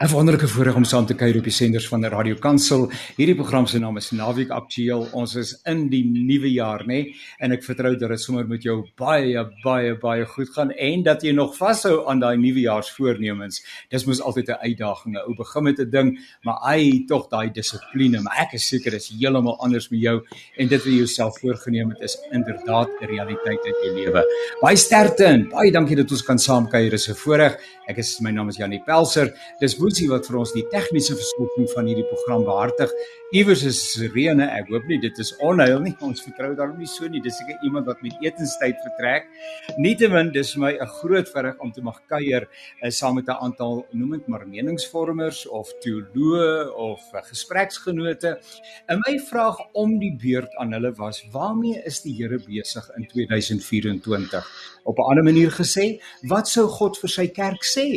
'n Wonderlike voorreg om saam te kuier op die senders van die Radio Kansel. Hierdie program se naam is Naweek Aktueel. Ons is in die nuwe jaar, nê? Nee? En ek vertrou dat dit sommer met jou baie baie baie goed gaan en dat jy nog vashou aan daai nuwejaarsvoornemens. Dis mos altyd 'n uitdaging. 'n Ou begin met 'n ding, maar hy tog daai dissipline. Maar ek is seker dis heeltemal anders met jou en dit wat jy jouself voorgenem het is inderdaad 'n realiteit in jou lewe. Baie sterkte en baie dankie dat ons kan saam kuier. Dis 'n voorreg. Ek is my naam is Janie Pelser. Dis Boetsie wat vir ons die tegniese versorging van hierdie program behartig. Iewers is Rene, ek hoop nie dit is onheil nie. Ons vertrou daarom nie so nie. Dis seker iemand wat met etenstyd vertrek. Nietemin, dis vir my 'n groot voorreg om te mag kuier uh, saam met 'n aantal noem dit maar meningsvormers of teoloë of uh, gespreksgenote. En my vraag om die beurt aan hulle was: Waarmee is die Here besig in 2024? Op 'n ander manier gesê, wat sou God vir sy kerk sê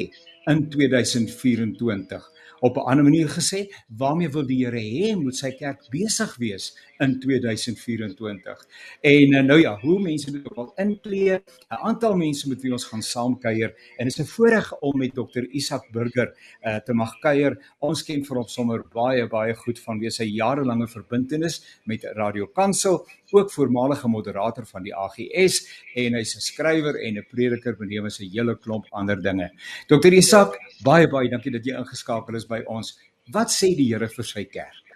in 2024? op 'n ander manier gesê, waarmee wil die Here hê moet sy kerk besig wees in 2024? En eh, nou ja, hoe mense dit wil inklee, 'n aantal mense met wie ons gaan saamkuier en dit is 'n voorreg om met Dr. Isak Burger uh, te mag kuier. Ons ken vir hom sommer baie baie goed vanweë sy jarelange verbintenis met Radio Kansel ook voormalige moderator van die AGS en hy's 'n skrywer en 'n prediker benewens 'n hele klomp ander dinge. Dr. Isak, baie baie dankie dat jy ingeskakel is by ons. Wat sê die Here vir sy kerk?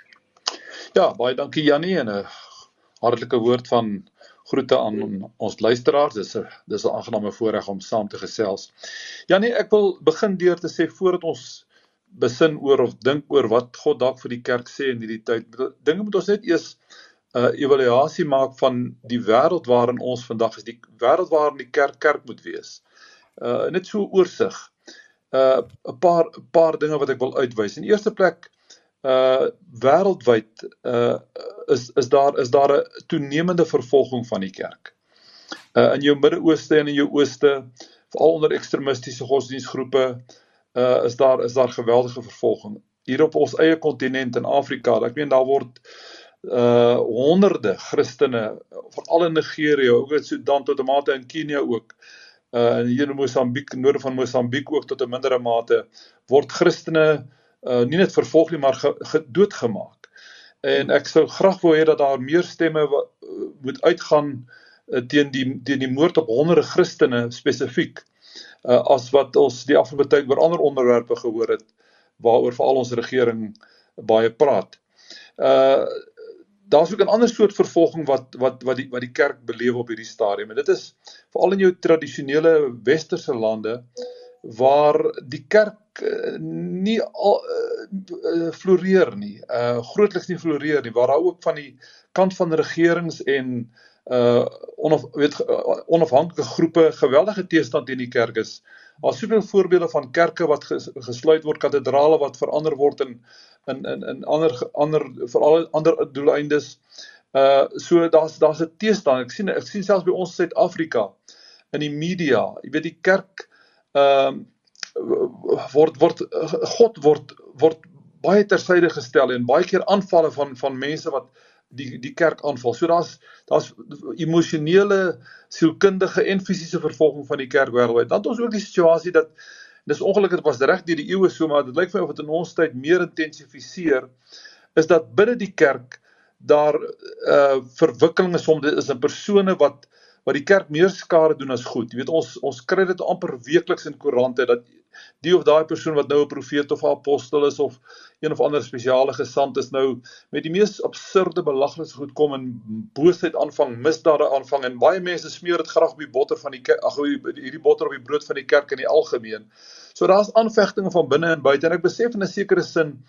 Ja, baie dankie Jannie en 'n hartlike woord van groete aan ons luisteraars. Dis 'n dis 'n aangename voorreg om saam te gesels. Jannie, ek wil begin deur te sê voordat ons besin oor of dink oor wat God dalk vir die kerk sê in hierdie tyd. Dinge moet ons net eers 'n uh, evaluasie maak van die wêreld waarin ons vandag is, die wêreld waarin die kerk kerk moet wees. Uh net so oorsig. Uh 'n paar 'n paar dinge wat ek wil uitwys. In eerste plek uh wêreldwyd uh is is daar is daar 'n toenemende vervolging van die kerk. Uh in jou Midde-Ooste en in jou Ooste, veral onder ekstremistiese godsdienstgroepe, uh is daar is daar geweldige vervolging. Hier op ons eie kontinent in Afrika, ek meen daar word uh honderde Christene veral in Nigerië, ook in Sudan tot 'n mate in Kenia ook. Uh in hier in Mosambiek, noorde van Mosambiek ook tot 'n mindere mate word Christene uh nie net vervolg nie, maar gedoodgemaak. En ek sou graag wou hê dat daar meer stemme wat, uh, moet uitgaan uh, teen die teen die moord op honderde Christene spesifiek. Uh as wat ons die afgelope tyd oor ander onderwerpe gehoor het waaroor veral ons regering baie praat. Uh daar's ook 'n ander soort vervolging wat wat wat die wat die kerk beleef op hierdie stadium. En dit is veral in jou tradisionele westerse lande waar die kerk uh, nie al uh, floreer nie. Uh grootliks nie floreer nie waar daar ook van die kant van regerings en uh onaf, weet onafhanklike groepe geweldige teestand teen die kerk is. Daar's soveel voorbeelde van kerke wat gesluit word, katedrale wat verander word in in in in ander ander veral ander doeleindes. Uh so daar's daar's 'n teestand. Ek sien ek sien selfs by ons Suid-Afrika in die media. Jy weet die kerk ehm uh, word word God word word baie tersyde gestel en baie keer aanvalle van van mense wat die die kerk aanval. So daar's daar's emosionele, sielkundige en fisiese vervolging van die kerk wêreldwyd. Dan het ons ook die situasie dat dis ongelukkig dit was reg deur die eeue so maar dit lyk vir my of dit in ons tyd meer intensifiseer is dat binne die kerk daar uh verwikkelinge soms is 'n persone wat wat die kerk meer skade doen as goed. Jy weet ons ons kry dit amper weekliks in koerante dat die of daai persoon wat nou 'n profeet of 'n apostel is of een of ander spesiale gesant is nou met die mees absurde belaglike goed kom en boosheid aanvang, misdade aanvang en baie mense smeer dit graag op die botter van die ag hierdie botter op die brood van die kerk in die algemeen. So daar's aanvegtinge van binne en buite en ek besef in 'n sekere sin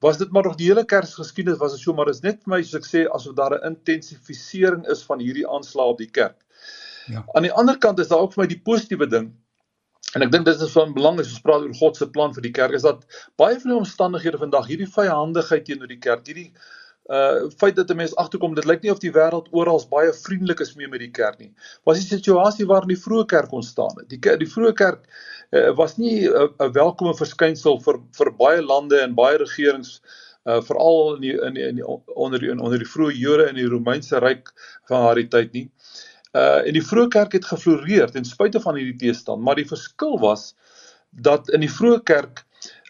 was dit maar nog die hele kerkgeskiedenis was dit so maar is net vir my soos ek sê asof daar 'n intensifisering is van hierdie aanslag op die kerk. Ja. Aan die ander kant is daar ook vir my die positiewe ding En ek dink dit is van belang as ons praat oor God se plan vir die kerk is dat baie van die omstandighede vandag hierdie vyandigheid teenoor die kerk, hierdie uh feit dat 'n mens agterkom dit lyk nie of die wêreld oral baie vriendelik is mee met die kerk nie. Was die situasie waarin die vroeë kerk ontstaan het. Die die vroeë kerk uh, was nie 'n uh, welkome verskynsel vir vir baie lande en baie regerings uh veral in die, in, die, in die, onder die, onder die vroeë Jode in die Romeinse ryk van daardie tyd nie. Uh en die vroeë kerk het gefloreer ten spyte van hierdie teestand, maar die verskil was dat in die vroeë kerk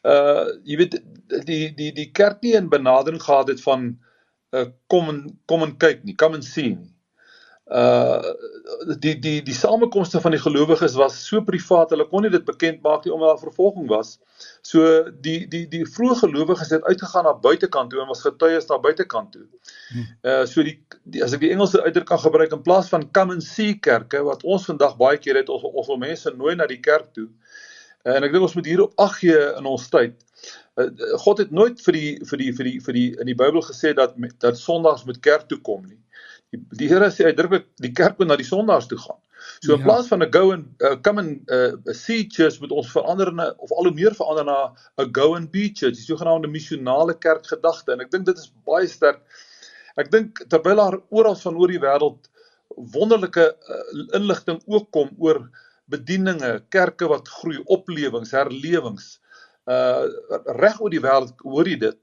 uh jy weet die die die kerk nie 'n benadering gehad het van uh kom en kom en kyk nie, kom en sien nie. Uh die die die samekomste van die gelowiges was so privaat, hulle kon nie dit bekend maak nie omdat daar vervolging was. So die die die vroeë gelowiges het uitgegaan na buitekant toe en was getuies na buitekant toe. Uh so die, die as ek die Engelse uitdrukking kan gebruik in plaas van come and see kerke wat ons vandag baie keer het ons ons wil mense nooi na die kerk toe. Uh, en ek dink ons moet hierop ag gee in ons tyd. Uh, God het nooit vir die vir die vir die vir die in die Bybel gesê dat dat Sondags moet kerk toe kom nie. Die, die Here sê uitdruklik die kerk moet na die sondaars toe gaan. So in ja. plaas van 'n go and uh, come and uh, see church moet ons verander na of al hoe meer verander na 'n go and be church, die sogenaamde missionale kerk gedagte en ek dink dit is baie sterk. Ek dink terwyl daar oral van oor die wêreld wonderlike uh, inligting ook kom oor bedieninge, kerke wat groei, oplewings, herlewings uh reg oor die wêreld hoor jy dit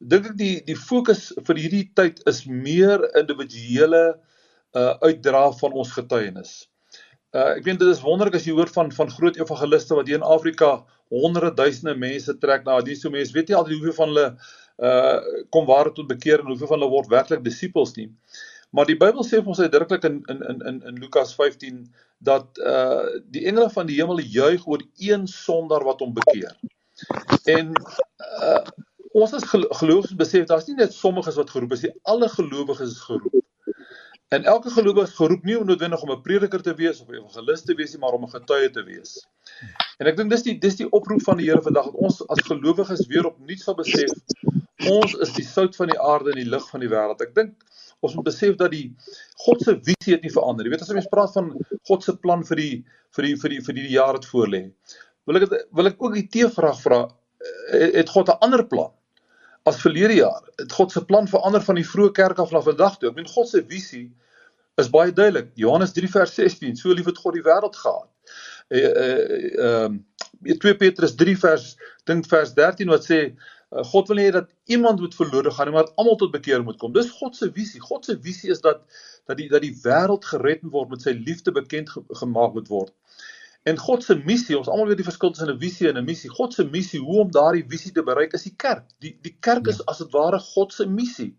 dink ek die die fokus vir hierdie tyd is meer individuele uh uitdra van ons getuienis. Uh ek weet dit is wonderlik as jy hoor van van groot evangeliste wat hier in Afrika honderde duisende mense trek na die so mense weet nie al hoeveel van hulle uh kom waar tot bekeer en hoeveel van hulle word werklik disippels nie. Maar die Bybel sê vir ons uitdruklik in in in in in Lukas 15 dat uh die engele van die hemel juig oor een sondaar wat hom bekeer. En uh ons as gelowiges besef daar's nie net sommiges wat geroep is nie, alle gelowiges is geroep. En elke gelowige is geroep nie noodwendig om 'n prediker te wees of 'n evangelis te wees nie, maar om 'n getuie te wees. En ek dink dis die dis die oproep van die Here vandag dat ons as gelowiges weer opnuut sal besef ons is die sout van die aarde en die lig van die wêreld. Ek dink ons moet besef dat die God se visie het nie verander. Jy weet as jy mens praat van God se plan vir die vir die vir die vir die, die jaar wat voorlê. Wil ek wil ek ook die teevraag vra het God 'n ander plan? As verlede jaar. Het God se plan verander van die vroeë kerk af na vandag toe. Ek meen God se visie is baie duidelik. Johannes 3 vers 16, so lief het God die wêreld gehad. Eh, eh, ehm uh, uh, uh, 2 Petrus 3 vers dink vers 13 wat sê uh, God wil nie dat iemand moet verlore gaan nie, maar almal tot bekeer moet kom. Dis God se visie. God se visie is dat dat die dat die wêreld gered moet word met sy liefde bekend ge gemaak moet word. En God se missie, ons almal weet die verskil tussen 'n visie en 'n missie. God se missie, hoe om daardie visie te bereik, is die kerk. Die die kerk is ja. as dit ware God se missie.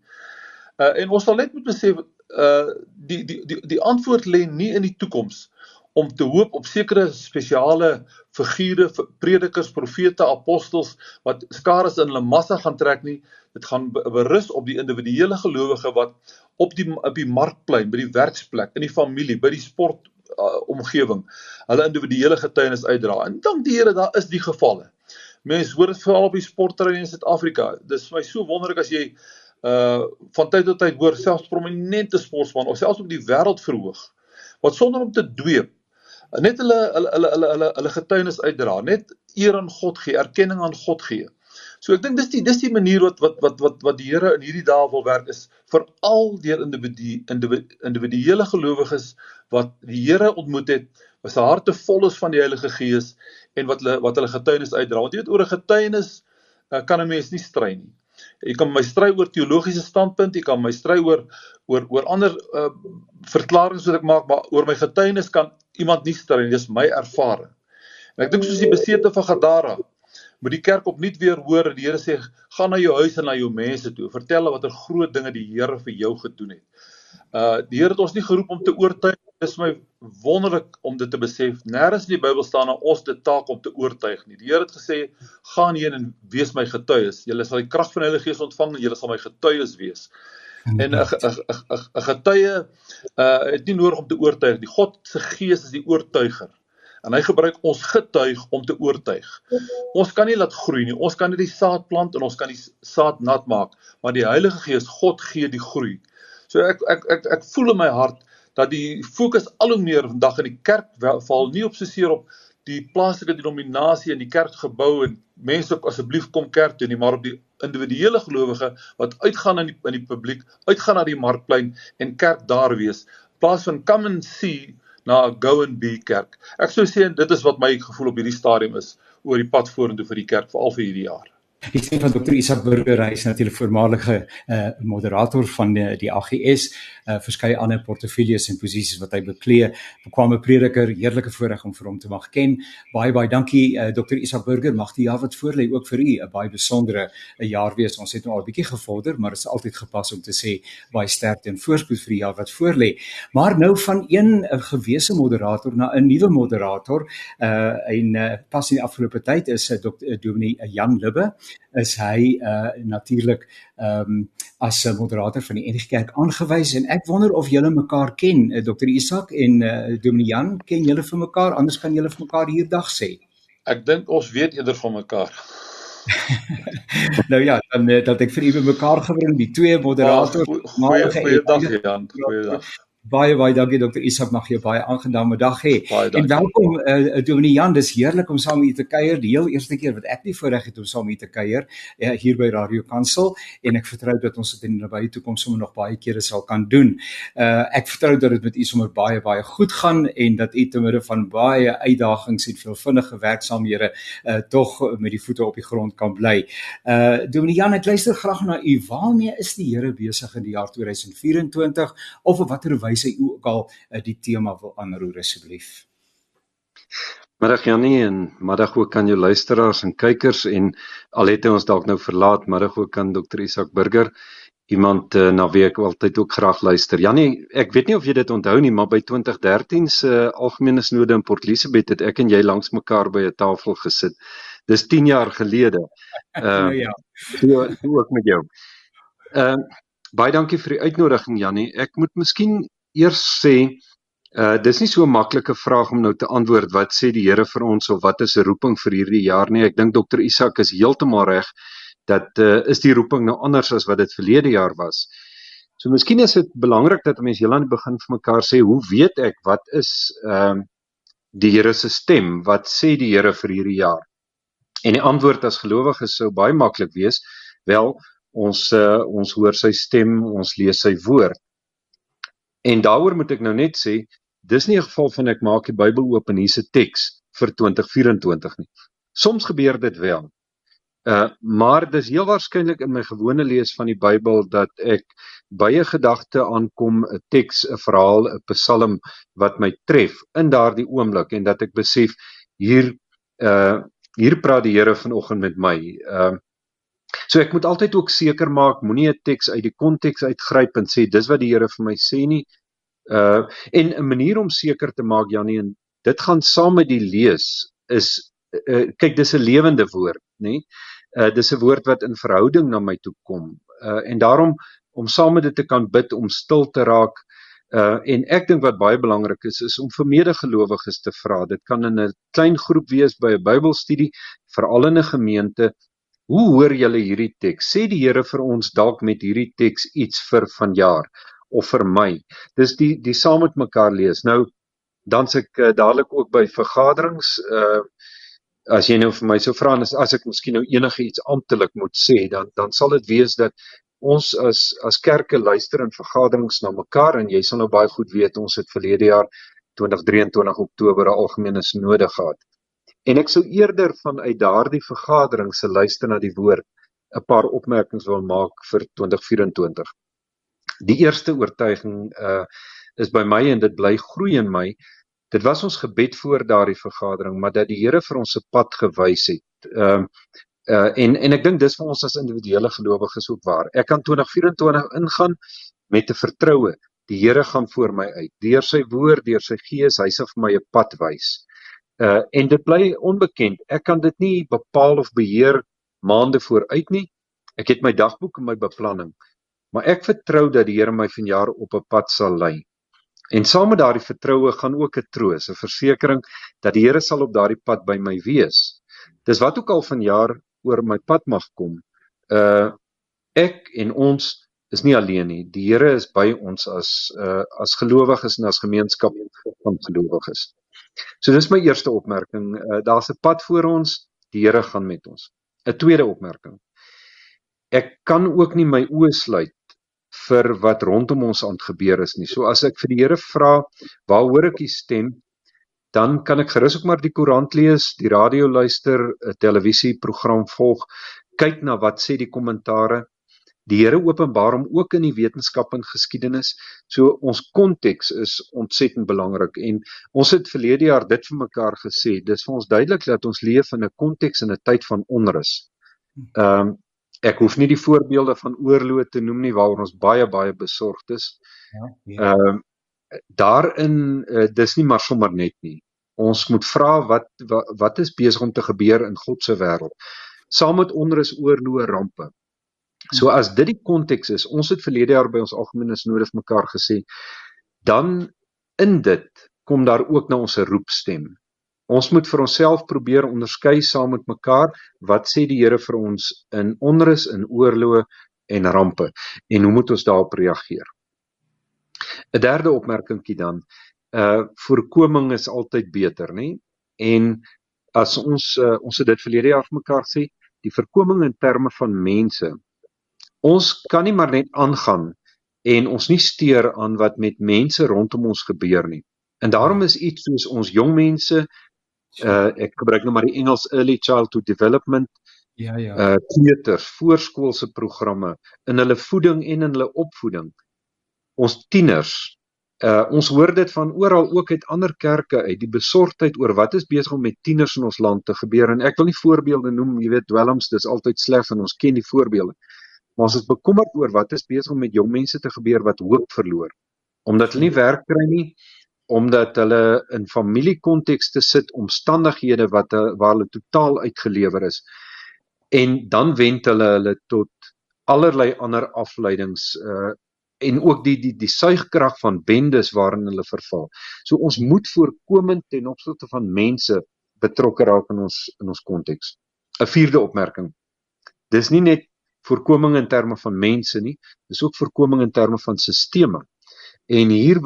Uh en ons sal net moet besef uh die die die die antwoord lê nie in die toekoms om te hoop op sekere spesiale figure, predikers, profete, apostels wat skare in hulle massa gaan trek nie. Dit gaan berus op die individuele gelowige wat op die op die markplein, by die werksplek, in die familie, by die sport uh, omgewing hulle individuele getuienis uitdra. En dank die Here, daar is die gevalle. Mense hoor dit veral op die sportterrein in Suid-Afrika. Dis vir my so wonderlik as jy uh van tyd tot tyd hoor selfs prominente sportspan of selfs op die wêreld verhoog wat sonder om te dweep net hulle hulle hulle hulle hulle, hulle getuienis uitdra, net eer aan God gee, erkenning aan God gee. So ek dink dis die dis die manier wat wat wat wat wat die Here in hierdie dae wil werk is vir al deur individu individuele gelowiges wat die Here ontmoet het, wat se harte vol is van die Heilige Gees en wat hulle wat hulle getuienis uitdra. Want jy weet oor 'n getuienis uh, kan 'n mens nie stry nie. Jy kan my stry oor teologiese standpunt, jy kan my stry oor oor oor ander uh, verklaringe wat ek maak, maar oor my getuienis kan iemand nie stry nie. Dis my ervaring. En ek dink soos die besete van Gadara, moet die kerk opnuut weer hoor dat die Here sê gaan na jou huis en na jou mense toe, vertel hulle watter groot dinge die Here vir jou gedoen het. Uh die Here het ons nie geroep om te oortuig is my wonderlik om dit te besef. Nêrens in die Bybel staan dat ons dit taak om te oortuig nie. Die Here het gesê: "Gaan heen en wees my getuies. Julle sal die krag van die Heilige Gees ontvang en julle sal my getuies wees." En 'n 'n getuie uh het nie nodig om te oortuig nie. God se Gees is die oortuiger. En hy gebruik ons getuig om te oortuig. Ons kan nie laat groei nie. Ons kan nie die saad plant en ons kan die saad nat maak, maar die Heilige Gees, God gee die groei. So ek ek ek ek voel in my hart dat die fokus al hoe meer vandag in die kerk val nie op soseer op die plaaslike denominasie en die kerkgebou en mense ook asseblief kom kerk toe nie maar op die individuele gelowige wat uitgaan in die in die publiek uitgaan na die markplein en kerk daar wees plaas van come and see na 'n go and be kerk. Ek sou sê dit is wat my gevoel op hierdie stadium is oor die pad vorentoe vir die kerk veral vir hierdie jaar Die stem van Dr. Isak Burger, hy is natuurlik voormalige uh, moderator van die, die AGS, uh, verskeie ander portefeuilles en posisies wat hy beklee. Bekwame prediker, heerlike voorreg om vir hom te mag ken. Baie baie dankie uh, Dr. Isak Burger. Mag die jaar wat voorlê ook vir u 'n baie besondere 'n jaar wees. Ons het nou al 'n bietjie gevorder, maar dit is altyd gepas om te sê baie sterkte en voorspoed vir die jaar wat voorlê. Maar nou van een 'n gewese moderator na 'n nuwe moderator, uh en uh, pas in die afgelope tyd is uh, Dr. Dominee Jan Lubbe is hy uh natuurlik ehm um, as 'n moderator van die NG Kerk aangewys. En ek wonder of julle mekaar ken uh, Dr Isak en uh, Dominee Jan. Ken julle vir mekaar? Anders kan julle vir mekaar hier dag sê. Ek dink ons weet eerder van mekaar. Nou ja dan dat ek vir u mekaar gebring die twee moderators goeie goeie dag Jan. Goeie dag Baie baie dankie dokter Isak mag jy baie aangename dag hê. En welkom eh uh, Dominee Jan, dis heerlik om saam met u te kuier. Die heel eerste keer wat ek nie voorreg het om saam met u te kuier uh, hier by Radio Kansel en ek vertrou dat ons dit in die nabye toekoms sommer nog baie kere sal kan doen. Eh uh, ek vertrou dat dit met u sommer baie baie goed gaan en dat u te midde van baie uitdagings en veelvuldige werksaamhede eh uh, tog met die voete op die grond kan bly. Eh uh, Dominee Jan, ek luister graag na u. Waarmee is die Here besig in die jaar 2024 of op watter wys hy ook al uh, die tema wil aanroer asseblief. Middag Janie en middag ook aan jou luisteraars en kykers en al het ons dalk nou verlaat, middag ook aan Dr Isak Burger, iemand uh, na wie ek altyd ook graag luister. Janie, ek weet nie of jy dit onthou nie, maar by 2013 se uh, algemene snode in Port Elizabeth het ek en jy langs mekaar by 'n tafel gesit. Dis 10 jaar gelede. Ehm uh, ja. So ook met jou. Ehm uh, baie dankie vir die uitnodiging Janie. Ek moet miskien eers sê uh dis nie so 'n maklike vraag om nou te antwoord wat sê die Here vir ons of wat is 'n roeping vir hierdie jaar nie. Ek dink dokter Isak is heeltemal reg dat uh is die roeping nou anders as wat dit verlede jaar was. So miskien is dit belangrik dat mense heel aan die begin vir mekaar sê hoe weet ek wat is ehm uh, die Here se stem? Wat sê die Here vir hierdie jaar? En die antwoord as gelowiges sou baie maklik wees. Wel, ons uh ons hoor sy stem, ons lees sy woord. En daaroor moet ek nou net sê, dis nie 'n geval van ek maak die Bybel oop en hier's 'n teks vir 2024 nie. Soms gebeur dit wel. Uh maar dis heel waarskynlik in my gewone lees van die Bybel dat ek by 'n gedagte aankom, 'n teks, 'n verhaal, 'n psalm wat my tref in daardie oomblik en dat ek besef hier uh hier praat die Here vanoggend met my. Uh So ek moet altyd ook seker maak moenie 'n teks uit die konteks uitgryp en sê dis wat die Here vir my sê nie. Uh en 'n manier om seker te maak Janie en dit gaan saam met die lees is uh, kyk dis 'n lewende woord, nê? Uh dis 'n woord wat in verhouding na my toe kom. Uh en daarom om saam met dit te kan bid om stil te raak uh en ek dink wat baie belangrik is is om vir medegelowiges te vra. Dit kan in 'n klein groep wees by 'n Bybelstudie, veral in 'n gemeente Hoe hoor julle hierdie teks? Sê die Here vir ons dalk met hierdie teks iets vir vanjaar of vir my. Dis die die saam met mekaar lees. Nou dan se ek uh, dadelik ook by vergaderings uh as jy nou vir my sou vra as as ek miskien nou enige iets amptelik moet sê dan dan sal dit wees dat ons as as kerke luister in vergaderings na mekaar en jy sal nou baie goed weet ons het verlede jaar 2023 Oktober 'n algemene sinode gehad. En ek sou eerder vanuit daardie vergadering se luister na die woord 'n paar opmerkings wil maak vir 2024. Die eerste oortuiging uh is by my en dit bly groei in my. Dit was ons gebed voor daardie vergadering, maar dat die Here vir ons 'n pad gewys het. Ehm uh, uh en en ek dink dis vir ons as individuele gelowiges ook waar. Ek kan 2024 ingaan met 'n vertroue. Die Here gaan voor my uit. Deur sy woord, deur sy gees, hy sal vir my 'n pad wys. Uh en dit bly onbekend. Ek kan dit nie bepaal of beheer maande vooruit nie. Ek het my dagboek en my beplanning. Maar ek vertrou dat die Here my vanjaar op 'n pad sal lei. En saam met daardie vertroue gaan ook 'n troos, 'n versekering dat die Here sal op daardie pad by my wees. Dis wat ook al vanjaar oor my pad mag kom. Uh ek en ons is nie alleen nie. Die Here is by ons as uh as gelowiges en as gemeenskap van gelowiges. So dis my eerste opmerking. Uh, Daar's 'n pad voor ons. Die Here gaan met ons. 'n Tweede opmerking. Ek kan ook nie my oë sluit vir wat rondom ons aan gebeur is nie. So as ek vir die Here vra, waar hoor ek u stem? Dan kan ek gerus ook maar die koerant lees, die radio luister, 'n televisieprogram volg. kyk na wat sê die kommentare. Die Here openbaar hom ook in die wetenskap en geskiedenis. So ons konteks is ontsettend belangrik en ons het verlede jaar dit vir mekaar gesê. Dis vir ons duidelik dat ons leef in 'n konteks en 'n tyd van onrus. Ehm um, ek hoef nie die voorbeelde van oorloë te noem nie waaroor ons baie baie besorgd is. Ja. ja. Ehm um, daarin uh, dis nie maar sommer net nie. Ons moet vra wat, wat wat is besig om te gebeur in God se wêreld. Saam met onrus, oorloë, rampe. So as dit die konteks is, ons het verlede jaar by ons algemene sinode vir mekaar gesê, dan in dit kom daar ook na ons roepstem. Ons moet vir onsself probeer onderskei saam met mekaar wat sê die Here vir ons in onrus, in oorloë en rampe en hoe moet ons daarop reageer? 'n Derde opmerkingkie dan, uh voorkoming is altyd beter, nê? En as ons uh, ons het dit verlede jaar vir mekaar sê, die voorkoming in terme van mense ons kan nie maar net aangaan en ons nie steur aan wat met mense rondom ons gebeur nie. En daarom is iets soos ons jong mense uh ek gebruik nou maar die Engels early childhood development ja ja. uh kleuters voorskoolse programme in hulle voeding en in hulle opvoeding. Ons tieners uh ons hoor dit van oral ook uit ander kerke uit die besorgdheid oor wat is besig om met tieners in ons land te gebeur. En ek wil nie voorbeelde noem jy weet dwelms dis altyd sleg en ons ken die voorbeelde Maar ons is bekommerd oor wat is besig om met jong mense te gebeur wat hoop verloor. Omdat hulle nie werk kry nie, omdat hulle in familiekontekste sit, omstandighede wat waar hulle totaal uitgelewer is. En dan wend hulle hulle tot allerlei ander afleidings uh en ook die die die suigkrag van bendes waarin hulle verval. So ons moet voorkomend ten opsigte van mense betrokke raak in ons in ons konteks. 'n Vierde opmerking. Dis nie net voorkoming in terme van mense nie, dis ook voorkoming in terme van sisteme. En hier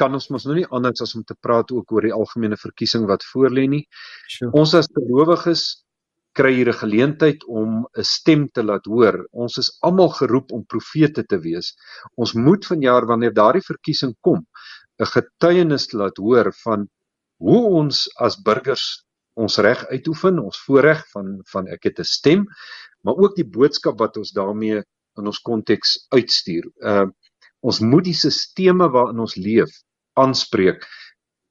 kan ons mos nou nie anders as om te praat ook oor die algemene verkiesing wat voorlê nie. Sure. Ons as gelowiges kry hier 'n geleentheid om 'n stem te laat hoor. Ons is almal geroep om profete te wees. Ons moet vanjaar wanneer daardie verkiesing kom, 'n getuienis laat hoor van hoe ons as burgers ons reg uitoefen, ons voorreg van van ek het 'n stem, maar ook die boodskap wat ons daarmee in ons konteks uitstuur. Uh ons moet die sisteme waarin ons leef aanspreek.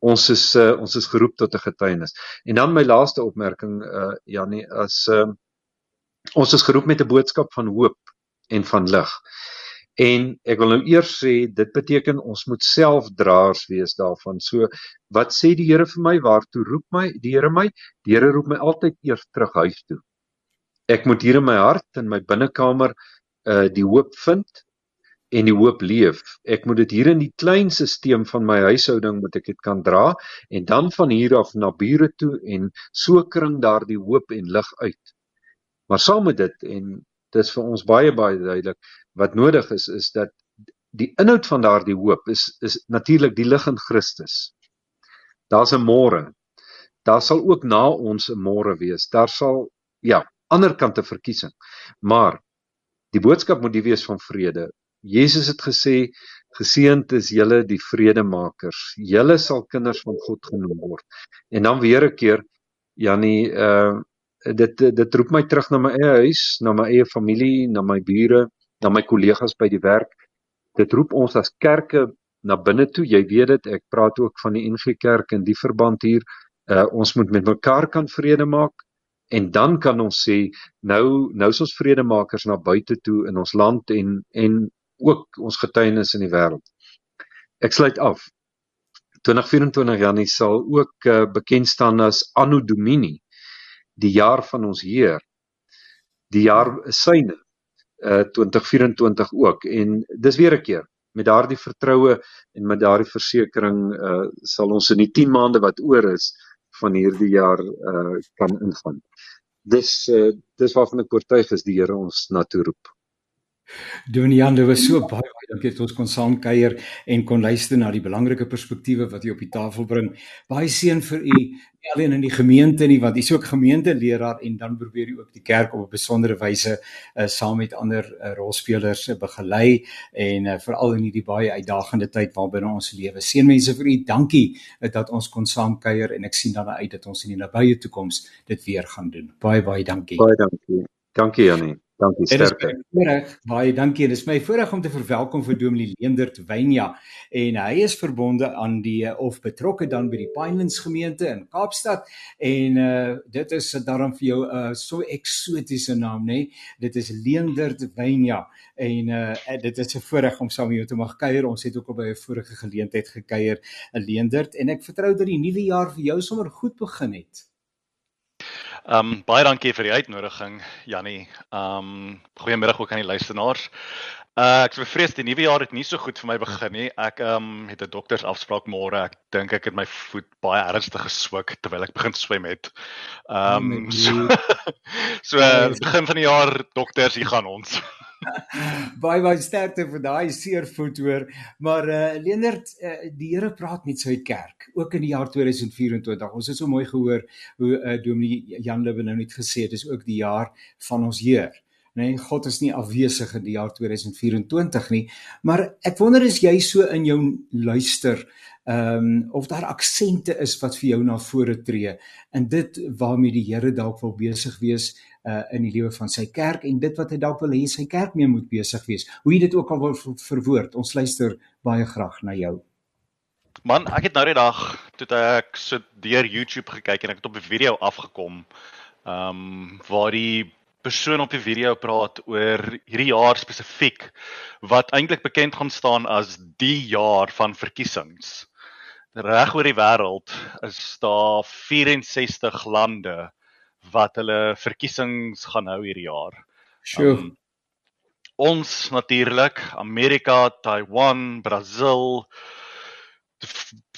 Ons is uh, ons is geroep tot 'n getuienis. En dan my laaste opmerking uh Janie as uh ons is geroep met 'n boodskap van hoop en van lig. En ek wil nou eers sê dit beteken ons moet self draers wees daarvan. So wat sê die Here vir my? Waartoe roep my die Here my? Die Here roep my altyd eers terug huis toe ek moet hier in my hart en my binnekamer uh die hoop vind en die hoop leef. Ek moet dit hier in die klein stelsel van my huishouding moet ek dit kan dra en dan van hier af na bure toe en so kring daardie hoop en lig uit. Maar saam met dit en dit is vir ons baie baie duidelik wat nodig is is dat die inhoud van daardie hoop is is natuurlik die lig in Christus. Daar's 'n môre. Daar sal ook na ons 'n môre wees. Daar sal ja, ander kant 'n verkiesing. Maar die boodskap moet die wees van vrede. Jesus het gesê geseënd is julle die vredemakers. Julle sal kinders van God genoem word. En dan weer 'n keer Jannie uh dit dit roep my terug na my eie huis, na my eie familie, na my bure, na my kollegas by die werk. Dit roep ons as kerke na binne toe. Jy weet dit, ek praat ook van die NG Kerk in die verband hier. Uh ons moet met mekaar kan vrede maak en dan kan ons sê nou nou is ons vredemakers na buite toe in ons land en en ook ons getuienis in die wêreld. Ek sluit af. 2024 Janie sal ook uh, bekend staan as Anno Domini, die jaar van ons Heer. Die jaar syne uh 2024 ook en dis weer 'n keer met daardie vertroue en met daardie versekering uh sal ons in die 10 maande wat oor is van hierdie jaar uh kan ingaan. Dis uh dis waarvan ek oortuig is die Here ons na toe roep. Dominee, dit was so baie dankie dat ons kon saam kuier en kon luister na die belangrike perspektiewe wat u op die tafel bring. Baie seën vir u, alleen in die gemeente nie, want u is ook gemeenteleraar en dan probeer u ook die kerk op 'n besondere wyse uh, saam met ander uh, rolspelers uh, begelei en uh, veral in hierdie baie uitdagende tyd waarbinne ons lewe. Seënwense vir u. Dankie uh, dat ons kon saam kuier en ek sien dan uit dat ons in die nabye toekoms dit weer gaan doen. Baie baie dankie. Baie dankie. Dankie Janie. Dankie sterkte. Voorreg, baie dankie. Dit is my voorreg om te verwelkom vir Dominee Leendert Wynja en hy is verbonde aan die of betrokke dan by die Pinelands gemeente in Kaapstad en uh dit is daarom vir jou 'n uh, so eksotiese naam nê. Nee? Dit is Leendert Wynja en uh dit is 'n voorreg om saam met jou te mag kuier. Ons het ook al by 'n vorige geleentheid gekuier, Leendert en ek vertrou dat die nuwe jaar vir jou sommer goed begin het. Ehm um, baie dankie vir die uitnodiging Jannie. Ehm um, goeiemôre ook aan die luisteraars. Uh, ek bevrees die nuwe jaar het nie so goed vir my begin nie. Ek ehm um, het 'n doktersafspraak môre. Ek dink ek het my voet baie ernstig geswik terwyl ek begin swem het. Ehm um, so, so uh, begin van die jaar dokters, hier gaan ons. baie baie sterkte vir daai seer voet hoor. Maar eh uh, Leonard, uh, die Here praat met sy kerk ook in die jaar 2024. Ons het so mooi gehoor hoe eh uh, Dominee Jan Lubbe nou net gesê het, dis ook die jaar van ons Heer. Nee, God is nie afwesig in die jaar 2024 nie, maar ek wonder as jy so in jou luister ehm um, of daar aksente is wat vir jou na vore tree en dit waarmee die Here dalk wil besig wees uh in die lewe van sy kerk en dit wat hy dalk wil hê sy kerk mee moet besig wees. Hoe jy dit ook al wil verwoord. Ons luister baie graag na jou. Man, ek het nou die dag toe ek so deur YouTube gekyk en ek het op 'n video afgekom. Ehm um, waar die persoon op die video praat oor hierdie jaar spesifiek wat eintlik bekend gaan staan as die jaar van verkiesings. Reg oor die wêreld is daar 64 lande wat hulle verkiesings gaan hou hierdie jaar. Sjoe. Um, ons natuurlik, Amerika, Taiwan, Brasil,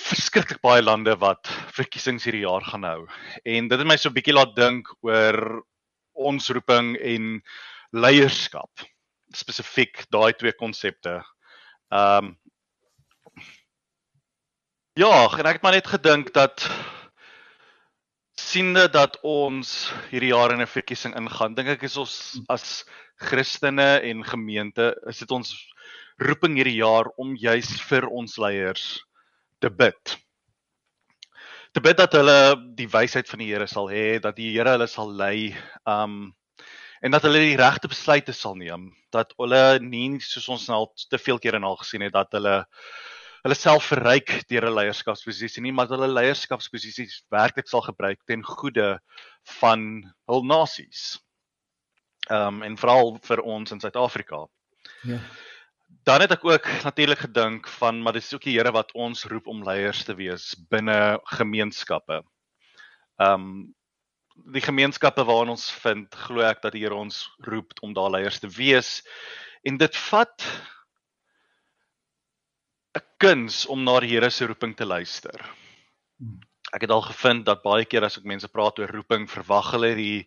verskriklik baie lande wat verkiesings hierdie jaar gaan hou. En dit het my so 'n bietjie laat dink oor ons roeping en leierskap. Spesifiek daai twee konsepte. Ehm um, Ja, en ek het maar net gedink dat siende dat ons hierdie jaar in 'n verkiesing ingaan, dink ek is ons as Christene en gemeente, is dit ons roeping hierdie jaar om juis vir ons leiers te bid. Te bid dat hulle die wysheid van die Here sal hê, dat die Here hulle sal lei, um en dat hulle die regte besluite sal neem, dat hulle nie soos ons nou te veel kere al gesien het dat hulle hulle self verryk deur 'n leierskapsposisie nie, maar hulle leierskapsposisies werklik sal gebruik ten goede van hul nasies. Ehm um, en veral vir ons in Suid-Afrika. Ja. Dan het ek ook natuurlik gedink van maar dis ook die Here wat ons roep om leiers te wees binne gemeenskappe. Ehm um, die gemeenskappe waarin ons vind, glo ek dat die Here ons roep om daar leiers te wees. En dit vat kuns om na die Here se roeping te luister. Ek het al gevind dat baie keer as ek mense praat oor roeping, verwag hulle die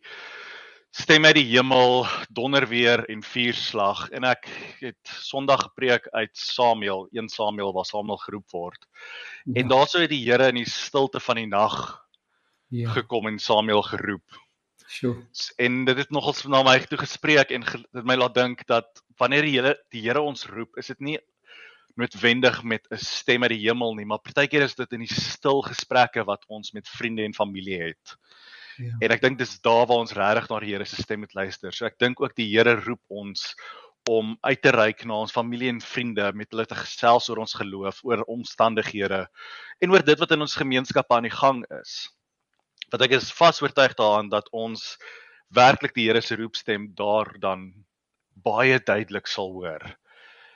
stem uit die hemel, donder weer en vuurslag en ek het Sondag gepreek uit Samuel, 1 Samuel waar Samuel geroep word. Ja. En daarso het die Here in die stilte van die nag ja. gekom en Samuel geroep. Sjoe. En dit het nogals na my toe gespreek en dit my laat dink dat wanneer die Here die Here ons roep, is dit nie noodwendig met 'n stem uit die hemel nie, maar partykeer is dit in die stil gesprekke wat ons met vriende en familie het. Ja. En ek dink dis daar waar ons regtig na die Here se stem moet luister. So ek dink ook die Here roep ons om uit te reik na ons familie en vriende met hulle te gesels oor ons geloof, oor omstandighede en oor dit wat in ons gemeenskap aan die gang is. Want ek is vas oortuig daaraan dat ons werklik die Here se roepstem daar dan baie duidelik sal hoor.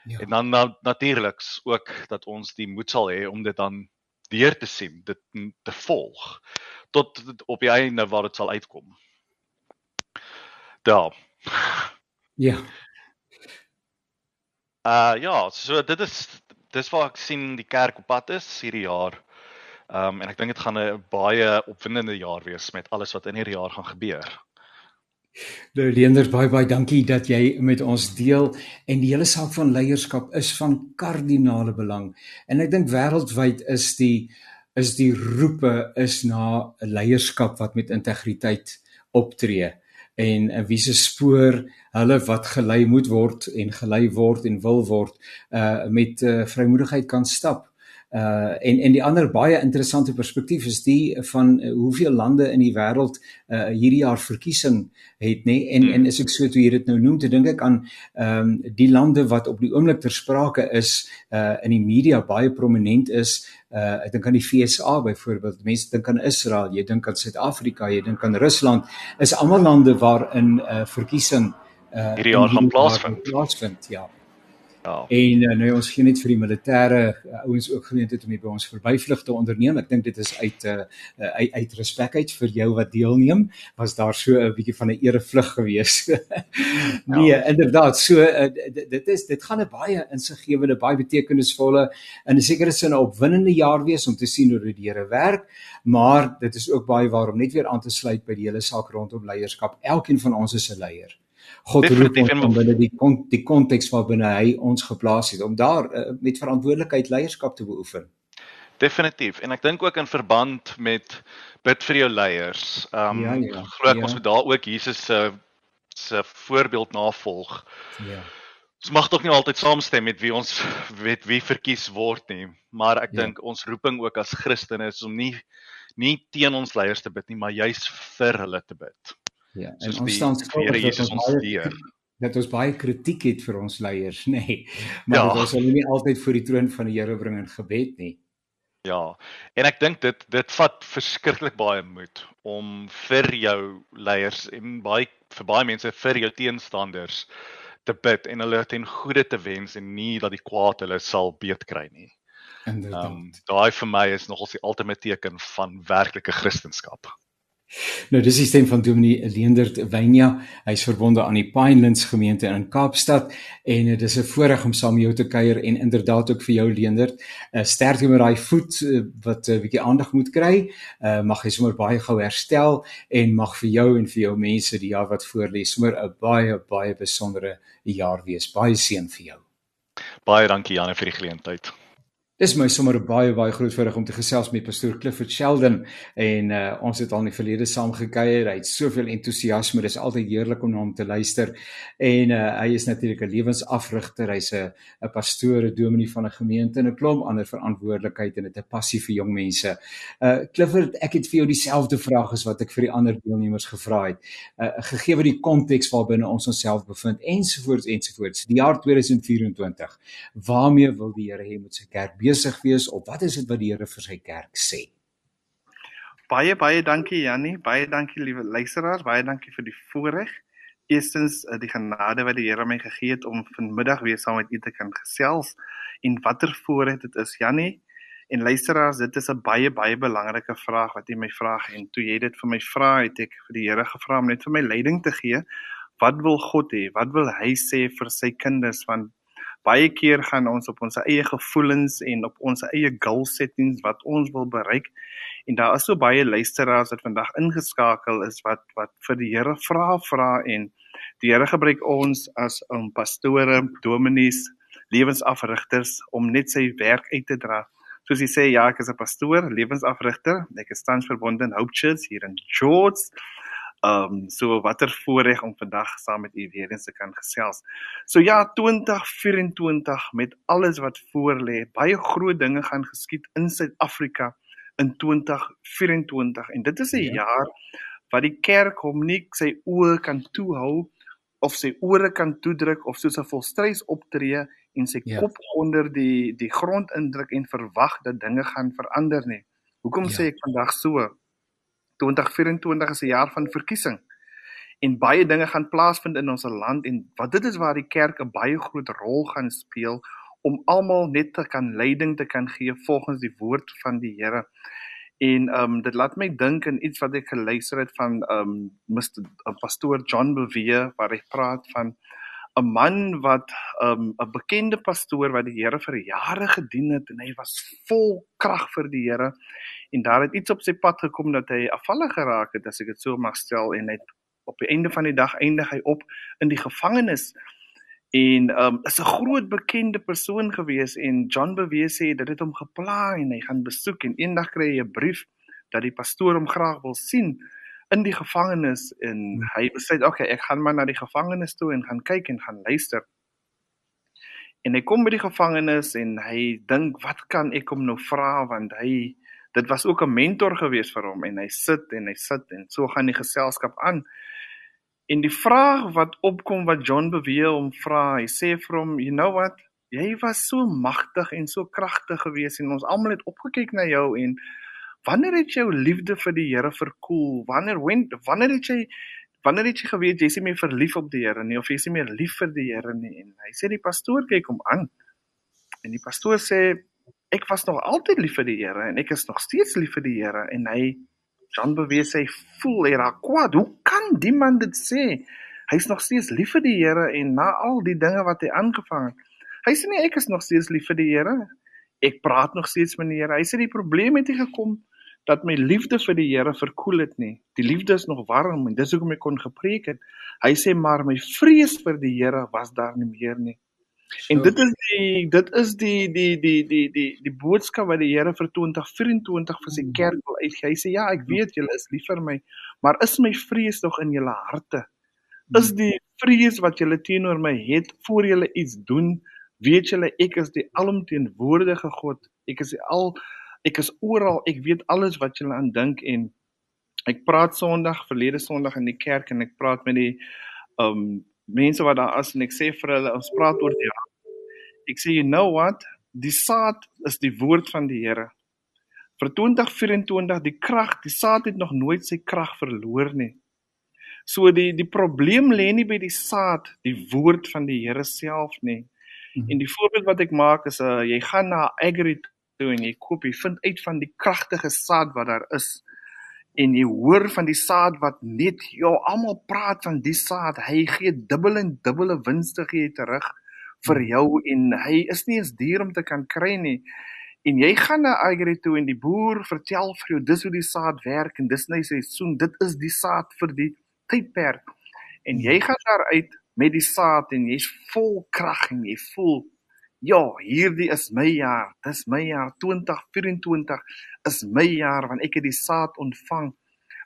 Ja. En dan na, natuurliks ook dat ons die moed sal hê om dit dan deur te sien, dit te volg tot op die einde waar dit sal uitkom. Daar. Ja. Uh ja, so dit is dis waar ek sien die kerk op pad is hierdie jaar. Um en ek dink dit gaan 'n baie opwindende jaar wees met alles wat in hierdie jaar gaan gebeur. Nou Leenders baie baie dankie dat jy met ons deel. En die hele saak van leierskap is van kardinale belang. En ek dink wêreldwyd is die is die roepe is na 'n leierskap wat met integriteit optree. En in wie se spoor hulle wat gelei moet word en gelei word en wil word uh met uh, vrymoedigheid kan stap Uh en en die ander baie interessante perspektief is die van uh, hoeveel lande in die wêreld uh hierdie jaar verkiesing het nê en hmm. en as ek so toe hier dit nou noem, te dink ek aan ehm um, die lande wat op die oomblik ter sprake is uh in die media baie prominent is. Uh ek dink aan die FSA byvoorbeeld. Mense dink aan Israel, jy dink aan Suid-Afrika, jy dink aan Rusland. Is almal lande waarin uh verkiesing uh hierdie jaar gaan plaasvind. Plaasvind, ja. Ja. En uh, nou ons gee net vir die militêre uh, ouens ook geleentheid om hier by ons verbyvlug te onderneem. Ek dink dit is uit uh, uit, uit respek uit vir jou wat deelneem. Was daar so 'n bietjie van 'n erevlug gewees? nee, ja. inderdaad. So uh, dit is dit gaan 'n baie insiggewende, baie betekenisvolle en 'n sekere sin 'n opwindende jaar wees om te sien hoe die Here werk, maar dit is ook baie waarom net weer aan te sluit by die hele saak rondom leierskap. Elkeen van ons is 'n leier. God roep ons om binne die die konteks waarbinne hy ons geplaas het om daar uh, met verantwoordelikheid leierskap te beoefen. Definitief en ek dink ook in verband met bid vir jou leiers. Ehm um, ja, ja, glo ek ja. ons moet daar ook Jesus se se voorbeeld navolg. Ja. Ons mag tog nie altyd saamstem met wie ons weet wie verkies word nie, maar ek ja. dink ons roeping ook as Christene is om nie nie teen ons leiers te bid nie, maar juis vir hulle te bid. Ja, en ons staan skuldig dat ons ons leer dat ons baie kritiek het vir ons leiers, nê. Nee. Maar ja. ons sal nie altyd voor die troon van die Here bring in gebed nie. Ja. En ek dink dit dit vat verskriklik baie moed om vir jou leiers en baie vir baie mense vir jou teenstanders te bid en hulle ten goeie te wens en nie dat die kwaad hulle sal beet kry nie. Inderdaad. Um, daai vir my is nogals die ultimate teken van werklike kristendom. Nou dis die stem van Dominee Leendert Wynia. Hy's verbonde aan die Pinelands gemeente in Kaapstad en dit is 'n voorreg om saam met jou te kuier en inderdaad ook vir jou Leendert uh, sterkte met daai voet uh, wat 'n uh, bietjie aandag moet kry. Uh, mag hy sommer baie gou herstel en mag vir jou en vir jou mense die jaar wat voorlê sommer 'n baie baie besondere jaar wees. Baie seën vir jou. Baie dankie Janne vir die geleentheid. Dis my sommer baie baie groot voorreg om te gesels met pastoor Clifford Sheldon en uh, ons het al in die verlede saam gekuier. Hy het soveel entoesiasme. Dis altyd heerlik om na hom te luister. En uh, hy is natuurlik 'n lewensafrigter. Hy's 'n 'n pastoor, 'n dominee van 'n gemeente en 'n klomp ander verantwoordelikheid en dit 'n passie vir jong mense. Uh Clifford, ek het vir jou dieselfde vraag as wat ek vir die ander deelnemers gevra het. Uh gegee wat die konteks waarbinne ons onsself bevind ensovoorts ensovoorts. Die jaar 2024. Waarmee wil die Here hê moet sy kerk besig wees of wat is dit wat die Here vir sy kerk sê? Baie baie dankie Jannie, baie dankie liewe luisteraars, baie dankie vir die voorreg. Eerstens eh, die genade wat die Here my gegee het om vanmiddag weer saam met u te kan gesels en watter voorreg dit is Jannie. En luisteraars, dit is 'n baie baie belangrike vraag wat jy my vra en toe jy dit vir my vra, het ek vir die Here gevra om net vir my leiding te gee. Wat wil God hê? Wat wil hy sê vir sy kinders want baie keer gaan ons op ons eie gevoelens en op ons eie goal settings wat ons wil bereik en daar is so baie luisteraars wat vandag ingeskakel is wat wat vir die Here vra vra en die Here gebruik ons as um, pastore, dominees, lewensafrigters om net sy werk uit te dra. Soos hy sê, ja, ek is 'n pastoor, lewensafrigter. Ek is tans verbonde in Hope Church hier in George. Ehm um, so watter voorreg om vandag saam met u weer eens te kan gesels. So ja, 2024 met alles wat voorlê, baie groot dinge gaan geskied in Suid-Afrika in 2024 en dit is 'n ja. jaar wat die kerk hom nie sy oë kan toehou of sy ore kan toedruk of soos 'n volstrys optree en sy ja. kop onder die die grond indruk en verwag dat dinge gaan verander nie. Hoekom ja. sê ek vandag so? 2024 is 'n jaar van verkiesing. En baie dinge gaan plaasvind in ons land en wat dit is waar die kerk 'n baie groot rol gaan speel om almal net te kan leiding te kan gee volgens die woord van die Here. En ehm um, dit laat my dink aan iets wat ek geluister het van ehm um, Mr. Uh, pastoor John Bevere waar hy praat van 'n man wat ehm, 'n um, bekende pastoor wat die Here vir jare gedien het en hy was vol krag vir die Here en daar het iets op sy pad gekom dat hy afvallig geraak het as ek dit so mag stel en net op die einde van die dag eindig hy op in die gevangenis. En um is 'n groot bekende persoon gewees en John bewees sê dit het hom gepla en hy gaan besoek en eendag kry hy 'n brief dat die pastoor hom graag wil sien in die gevangenis en hy besluit okay ek gaan maar na die gevangenis toe en gaan kyk en gaan luister. En hy kom by die gevangenis en hy dink wat kan ek hom nou vra want hy dit was ook 'n mentor gewees vir hom en hy sit en hy sit en so gaan die geselskap aan. En die vraag wat opkom wat John beweeg om vra, hy sê vir hom, "You know what? Jy was so magtig en so kragtig geweest en ons almal het opgekyk na jou en wanneer het jou liefde vir die Here verkoel? Wanneer when, wanneer het jy wanneer het jy geweet jy is nie meer verlief op die Here nie of jy is nie meer lief vir die Here nie?" En hy sê die pastoor kyk hom aan. En die pastoor sê ek was nog altyd lief vir die Here en ek is nog steeds lief vir die Here en hy Jan bewees hy voel hy raak kwaad. Hoe kan die man dit sê? Hy's nog steeds lief vir die Here en na al die dinge wat hy aangevang het. Hy sê nie ek is nog steeds lief vir die Here. Ek praat nog steeds met die Here. Hy sê die probleem het hier gekom dat my liefde vir die Here verkoel het nie. Die liefde is nog warm en dis hoekom ek kon gepreek het. Hy sê maar my vrees vir die Here was daar nie meer nie. En dit is die dit is die die die die die die boodskap wat die Here vir 2024 vir sy mm. kerk wil uitgee. Hy sê ja, ek weet julle is lief vir my, maar is my vrees nog in julle harte? Is mm. die vrees wat julle teenoor my het voor julle iets doen? Weet julle ek is die alomteenwoordige God. Ek is al ek is oral. Ek weet alles wat julle aan dink en ek praat Sondag, verlede Sondag in die kerk en ek praat met die um mense wat daar is en ek sê vir hulle ons praat oor die ek sê you know what? Die saad is die woord van die Here. Vir 2024 die krag die saad het nog nooit sy krag verloor nie. So die die probleem lê nie by die saad die woord van die Here self nie. Mm -hmm. en die voorbeeld wat ek maak is uh, jy gaan na agri toe en jy koop jy vind uit van die kragtige saad wat daar is en jy hoor van die saad wat net ja almal praat van die saad hy gee dubbel en dubbele winste gee terug vir jou en hy is nie eens duur om te kan kry nie. En jy gaan na agri toe en die boer vertel vir jou dis hoe die saad werk en dis net sy seisoen dit is die saad vir die tydperk. En jy gaan daar uit met die saad en jy's vol krag en jy voel Ja, hierdie is my jaar. Dis my jaar 2024 is my jaar want ek het die saad ontvang.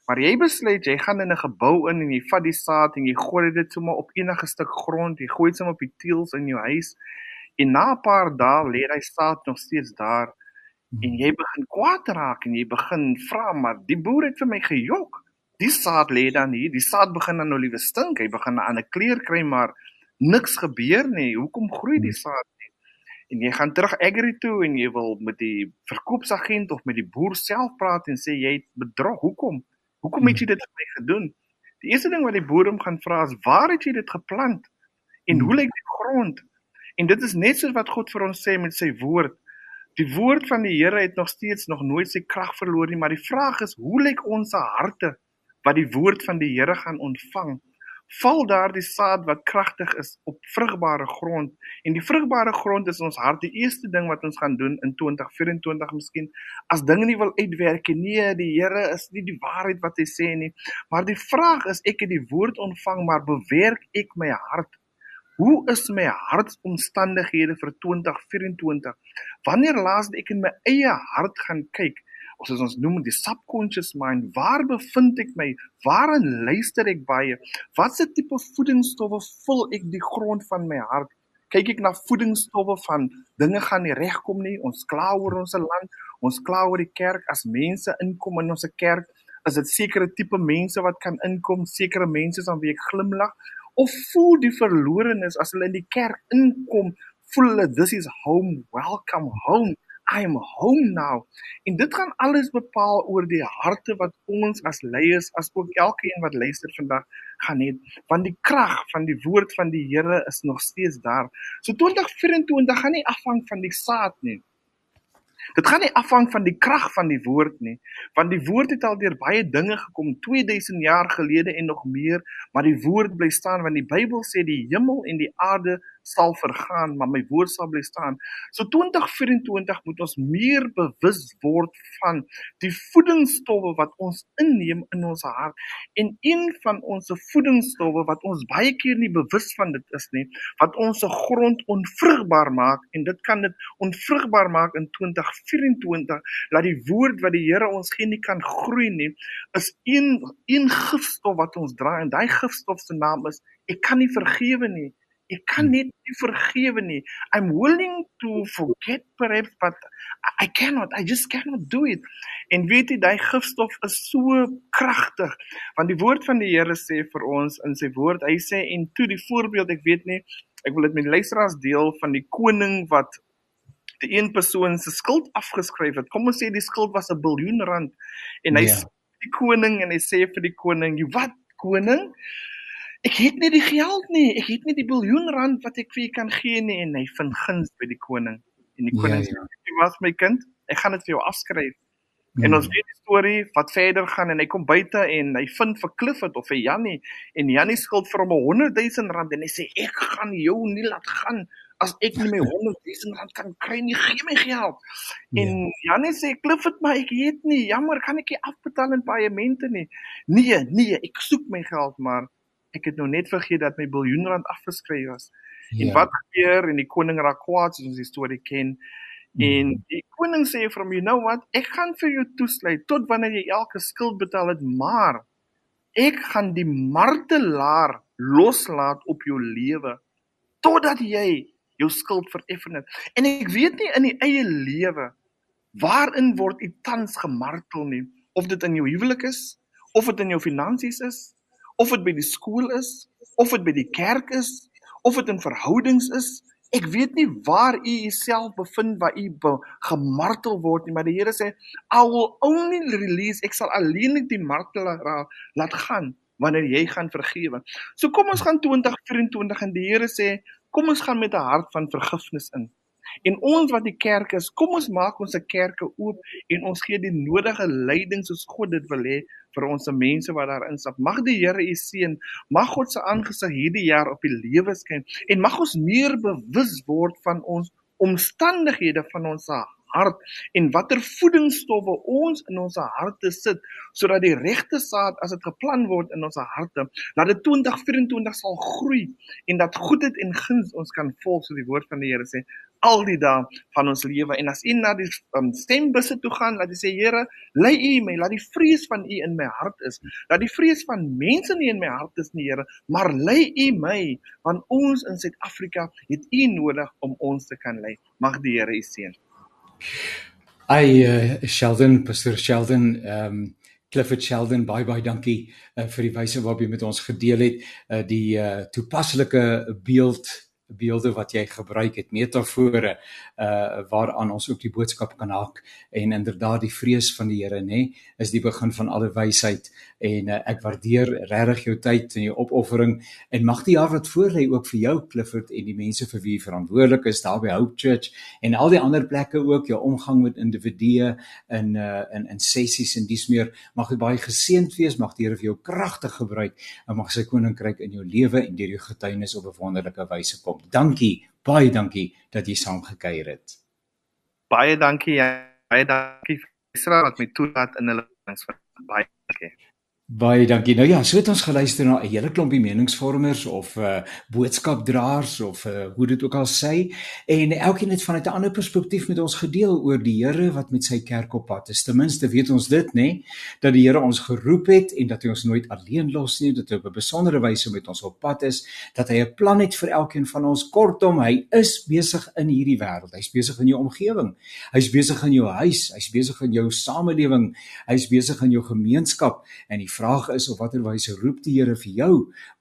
Maar jy besluit jy gaan in 'n gebou in en jy vat die saad en jy gooi dit sommer op enige stuk grond. Jy gooi dit sommer op die teëls in jou huis. En na 'n paar dae lê hy saad nog steeds daar en jy begin kwaad raak en jy begin vra maar die boer het vir my gejok. Die saad lê dan hier. Die saad begin dan nou liewe stink. Hy begin 'n ander kleur kry maar niks gebeur nie. Hoekom groei die saad en jy gaan terug agri toe en jy wil met die verkoopsagent of met die boer self praat en sê jy het bedrog. Hoekom? Hoekom het jy dit vir my gedoen? Die eerste ding wat die boer hom gaan vra is: "Waar het jy dit geplant? En hoe lyk die grond?" En dit is net soos wat God vir ons sê met sy woord. Die woord van die Here het nog steeds nog nooit sy krag verloor nie, maar die vraag is: hoe lyk ons harte wat die woord van die Here gaan ontvang? Val daardie saad wat kragtig is op vrugbare grond. En die vrugbare grond is ons hart die eerste ding wat ons gaan doen in 2024 miskien. As dinge nie wil uitwerk nie nee die Here is nie die waarheid wat hy sê nie. Maar die vraag is ek het die woord ontvang maar bewerk ek my hart? Hoe is my hartsomstandighede vir 2024 wanneer laas ek in my eie hart gaan kyk of soos ons noem die subconscious mind, waar bevind ek my? Waarin luister ek baie? Watse tipe voedingsstowwe vul ek die grond van my hart? Kyk ek na voedingsstowwe van dinge gaan nie regkom nie. Ons kla oor ons land, ons kla oor die kerk as mense inkom in ons kerk, is dit sekere tipe mense wat kan inkom, sekere mense aan wie ek glimlag of voel die verlorenes as hulle in die kerk inkom, voel hulle this is home, welcome home. I'm home now. En dit gaan alles bepaal oor die harte wat ons as leiers, as ook elkeen wat luister vandag gaan hê, want die krag van die woord van die Here is nog steeds daar. So 2024 gaan nie afhang van die saad nie. Dit gaan nie afhang van die krag van die woord nie, want die woord het al deur baie dinge gekom 2000 jaar gelede en nog meer, maar die woord bly staan want die Bybel sê die hemel en die aarde sal vergaan, maar my woord sal bly staan. So 2024 moet ons meer bewus word van die voedingsstowwe wat ons inneem in ons hart. En een van ons voedingsstowwe wat ons baie keer nie bewus van dit is nie, wat ons se grond onvrugbaar maak en dit kan dit onvrugbaar maak in 2024, laat die woord wat die Here ons gee nie kan groei nie, is een een gifstof wat ons dra en daai gifstof se naam is ek kan nie vergewe nie Ek kan net nie vergewe nie. I'm willing to forget perhaps but I cannot. I just cannot do it. En weet jy, daai gifstof is so kragtig want die woord van die Here sê vir ons in sy woord, hy sê en toe die voorbeeld, ek weet nie, ek wil dit met luisteraars deel van die koning wat die een persoon se skuld afgeskryf het. Kom ons sê die skuld was 'n biljoen rand en hy yeah. Ja. die koning en hy sê vir die koning, "Wat koning? Ek het nie die geld nie. Ek het nie die biljoen rand wat ek vir jou kan gee nie." En hy vind guns by die koning. En die koning ja, ja. sê, "Jy was my kind. Ek gaan dit vir jou afskryf." Mm. En ons weet die storie wat verder gaan en hy kom buite en hy vind vir Clifford of vir Jannie en Jannie skuld vir hom 100 000 rand en hy sê ek gaan jou nie laat gaan as ek nie my 100 000 rand kan kry nie gee my geld. Yeah. En Jannie sê Clifford maar ek het nie jammer kan ek nie afbetaal in paemente nie. Nee nee ek soek my geld maar ek het nou net vergeet dat my biljoen rand afgeskryf was. Yeah. En ja. wat gebeur en die koning raak kwaad soos ons die storie ken. En hmm. die koning sê vir hom, "You know what? Ek gaan vir jou toesluit tot wanneer jy elke skuld betaal het, maar ek gaan die martelaar loslaat op jou lewe totdat jy jou skuld vereffen het." En ek weet nie in die eie lewe waarin word u tans gemartel nie, of dit in jou huwelik is, of dit in jou finansies is, of dit by die skool is, of dit by die kerk is, of dit in verhoudings is, Ek weet nie waar u jouself bevind waar u gemartel word nie, maar die Here sê, "I will only release, ek sal alleenlik die martelaar laat gaan wanneer jy gaan vergewe." So kom ons gaan 2024 en die Here sê, "Kom ons gaan met 'n hart van vergifnis in." En ons wat die kerk is, kom ons maak ons se kerke oop en ons gee die nodige leiding soos God dit wil hê vir ons se mense wat daarin stap. Mag die Here u seën. Mag God se aangesig hierdie jaar op u lewe skyn en mag ons meer bewus word van ons omstandighede van ons hart en watter voedingsstowwe ons in ons harte sit sodat die regte saad as dit geplan word in ons harte dat dit 2024 sal groei en dat goedheid en guns ons kan volg so die woord van die Here sê al die dae van ons lewe. En as u na die um, stembusse toe gaan laat jy sê Here lei u my laat die vrees van u in my hart is. Dat die vrees van mense nie in my hart is nie Here maar lei u my want ons in Suid-Afrika het u nodig om ons te kan lei. Mag die Here u seën. Ai uh, Sheldon, Pastor Sheldon, ehm um, Clifford Sheldon, baie baie dankie uh, vir die wyse waarop jy met ons gedeel het, uh, die uh, toepaslike beeld beelde wat jy gebruik het metafore uh waaraan ons ook die boodskap kan haak. En inderdaad die vrees van die Here nê is die begin van alle wysheid en uh, ek waardeer regtig jou tyd en jou opoffering en mag die jaar wat voorlê ook vir jou Clifford en die mense vir wie jy verantwoordelik is daar by Hope Church en al die ander plekke ook jou omgang met individue in uh in in sessies en dis meer mag dit baie geseënd wees mag die Here vir jou kragtig gebruik en mag sy koninkryk in jou lewe en deur jou getuienis op 'n wonderlike wyse kom Dankie, baie dankie dat jy saam gekuier het. Baie dankie, baie dankie Israel wat my toelaat in hulle. Baie dankie. Baie dankie. Nou ja, so het ons geluister na 'n hele klompie meningsvormers of uh boodskapdraers of uh hoe dit ook al sê en elkeen het vanuit 'n ander perspektief met ons gedeel oor die Here wat met sy kerk op pad is. Ten minste weet ons dit, nê, dat die Here ons geroep het en dat hy ons nooit alleen los nie, dat hy op 'n besondere wyse met ons op pad is, dat hy 'n plan het vir elkeen van ons. Kortom, hy is besig in hierdie wêreld. Hy's besig in jou omgewing. Hy's besig in jou huis, hy's besig in jou samelewing, hy's besig in jou gemeenskap en die vraag is of watter wyse roep die Here vir jou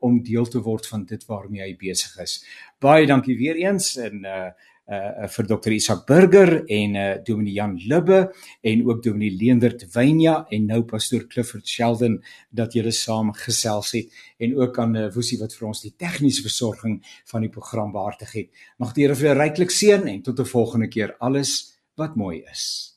om deel te word van dit waarmee hy besig is. Baie dankie weer eens en uh uh vir Dr. Isak Burger en uh Dominee Jan Libbe en ook Dominee Leendert Wynja en nou pastoor Clifford Sheldon dat julle saam gesels het en ook aan uh, Woesie wat vir ons die tegniese versorging van die program behartig het. Mag die Here vir julle ryklik seën en tot 'n volgende keer alles wat mooi is.